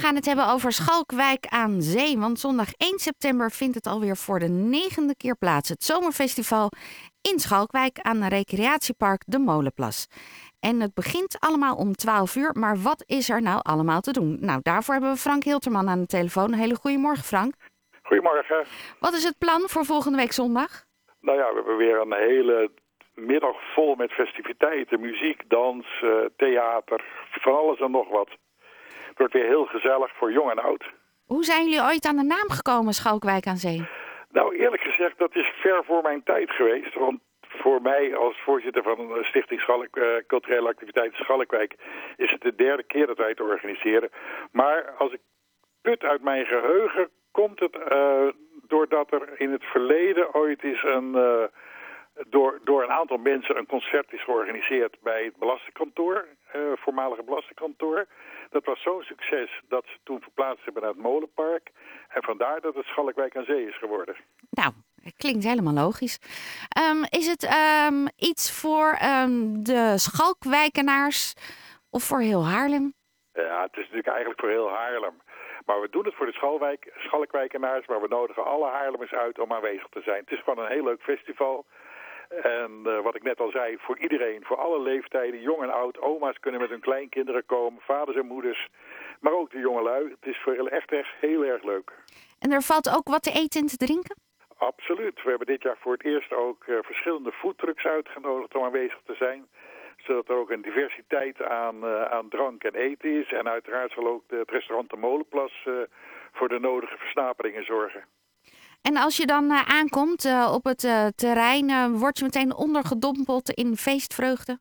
gaan het hebben over Schalkwijk aan Zee. Want zondag 1 september vindt het alweer voor de negende keer plaats. Het Zomerfestival in Schalkwijk aan recreatiepark De Molenplas. En het begint allemaal om 12 uur. Maar wat is er nou allemaal te doen? Nou, daarvoor hebben we Frank Hilterman aan de telefoon. Een hele goede morgen, Frank. Goedemorgen. Wat is het plan voor volgende week zondag? Nou ja, we hebben weer een hele middag vol met festiviteiten, muziek, dans, eh, theater, van alles en nog wat. Het wordt weer heel gezellig voor jong en oud. Hoe zijn jullie ooit aan de naam gekomen, Schalkwijk aan Zee? Nou, eerlijk gezegd, dat is ver voor mijn tijd geweest. Want voor mij als voorzitter van de Stichting Schalk, uh, Culturele Activiteiten Schalkwijk is het de derde keer dat wij het organiseren. Maar als ik put uit mijn geheugen, komt het uh, doordat er in het verleden ooit is een... Uh, door, door een aantal mensen een concert is georganiseerd bij het belastingkantoor, uh, voormalige belastingkantoor. Dat was zo'n succes dat ze toen verplaatst hebben naar het Molenpark. En vandaar dat het Schalkwijk aan Zee is geworden. Nou, klinkt helemaal logisch. Um, is het um, iets voor um, de Schalkwijkenaars of voor heel Haarlem? Ja, het is natuurlijk eigenlijk voor heel Haarlem. Maar we doen het voor de Schalwijk, Schalkwijkenaars, maar we nodigen alle Haarlemmers uit om aanwezig te zijn. Het is gewoon een heel leuk festival. En uh, wat ik net al zei, voor iedereen, voor alle leeftijden, jong en oud. Oma's kunnen met hun kleinkinderen komen, vaders en moeders. Maar ook de jongelui. Het is voor echt, echt heel erg leuk. En er valt ook wat te eten en te drinken? Absoluut. We hebben dit jaar voor het eerst ook uh, verschillende foodtrucks uitgenodigd om aanwezig te zijn. Zodat er ook een diversiteit aan, uh, aan drank en eten is. En uiteraard zal ook de, het restaurant De Molenplas voor de nodige versnaperingen zorgen. En als je dan uh, aankomt uh, op het uh, terrein, word je meteen ondergedompeld in feestvreugde?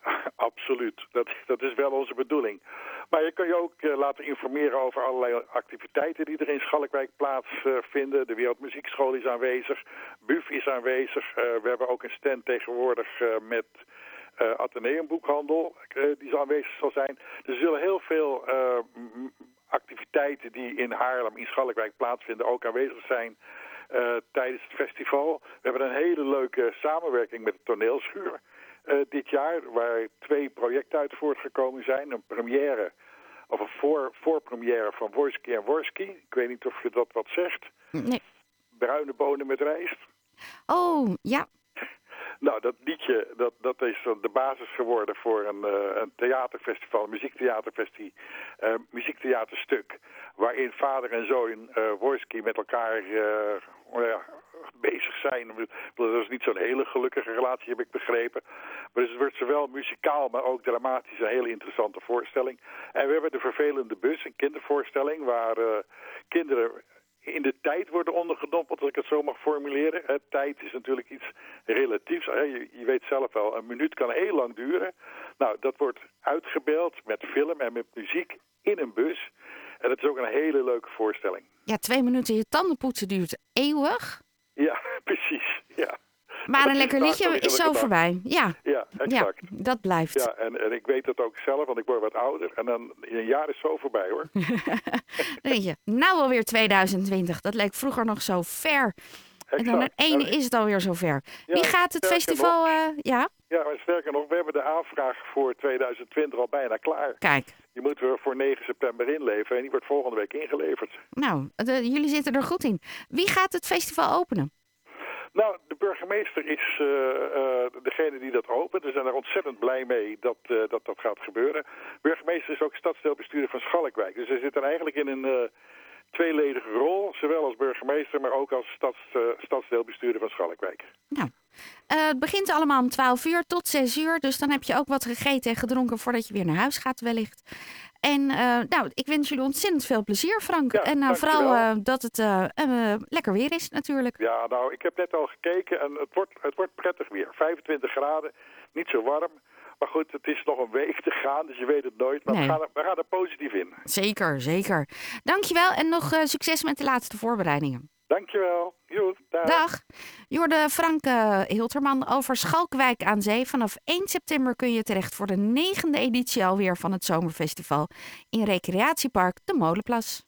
Absoluut, dat, dat is wel onze bedoeling. Maar je kan je ook laten informeren over allerlei activiteiten die er in Schalkwijk plaatsvinden. de Wereldmuziekschool is aanwezig, BUF is aanwezig. we hebben ook een stand tegenwoordig met uh, Atheneumboekhandel die aanwezig zal zijn. Er zullen heel veel activiteiten die in Haarlem, in Schalkwijk plaatsvinden, ook aanwezig zijn uh, tijdens het festival. We hebben een hele leuke samenwerking met de toneelschuur uh, dit jaar, waar twee projecten uit voortgekomen zijn. Een première, of een voor, voorpremière van Worski en Worski. Ik weet niet of je dat wat zegt. Nee. Bruine bonen met rijst. Oh, ja. Nou, dat liedje, dat, dat is de basis geworden voor een, uh, een theaterfestival, een muziektheaterfestival, uh, muziektheaterstuk. Waarin vader en zoon uh, met elkaar ja, bezig zijn. Dat is niet zo'n hele gelukkige relatie, heb ik begrepen. Maar dus het wordt zowel muzikaal, maar ook dramatisch een hele interessante voorstelling. En we hebben de Vervelende Bus, een kindervoorstelling, waar kinderen in de tijd worden ondergedompeld, als ik het zo mag formuleren. Tijd is natuurlijk iets relatiefs. Je, je, weet zelf wel, een minuut kan heel lang duren. Nou, dat wordt uitgebeeld met film en met muziek in een bus. En dat is ook een hele leuke voorstelling. Ja, twee minuten je tanden poetsen duurt eeuwig. Ja, precies. Ja. Maar een lekker liedje is zo voorbij. Ja, ja exact. Ja, dat blijft. Ja, en, en ik weet dat ook zelf, want ik word wat ouder. En dan een jaar is zo voorbij hoor. denk je, nou alweer 2020. Dat leek vroeger nog zo ver. Exact. En dan het ene is het alweer zover. Ja, Wie gaat het festival... Uh, ja? ja, maar sterker nog, we hebben de aanvraag voor 2020 al bijna klaar. Kijk. Die moeten we voor 9 september inleveren en die wordt volgende week ingeleverd. Nou, de, jullie zitten er goed in. Wie gaat het festival openen? Nou, de burgemeester is uh, uh, degene die dat opent. We zijn er ontzettend blij mee dat, uh, dat dat gaat gebeuren. De burgemeester is ook stadsdeelbestuurder van Schalkwijk. Dus hij zit er eigenlijk in een tweeledige rol. Zowel als burgemeester, maar ook als stads, stadsdeelbestuurder van Schalkwijk. Nou, het begint allemaal om 12 uur tot 6 uur. Dus dan heb je ook wat gegeten en gedronken voordat je weer naar huis gaat wellicht. En uh, nou, ik wens jullie ontzettend veel plezier, Frank. Ja, en uh, vooral dat het lekker weer is, natuurlijk. Ja, nou, ik heb net al gekeken en het wordt, het wordt prettig weer. 25 graden, niet zo warm. Maar goed, het is nog een week te gaan, dus je weet het nooit. Maar nee. we, gaan er, we gaan er positief in. Zeker, zeker. Dankjewel en nog succes met de laatste voorbereidingen. Dankjewel. Dag. dag. Jorde Frank uh, Hilterman over Schalkwijk aan Zee. Vanaf 1 september kun je terecht voor de negende editie alweer van het Zomerfestival in Recreatiepark De Molenplas.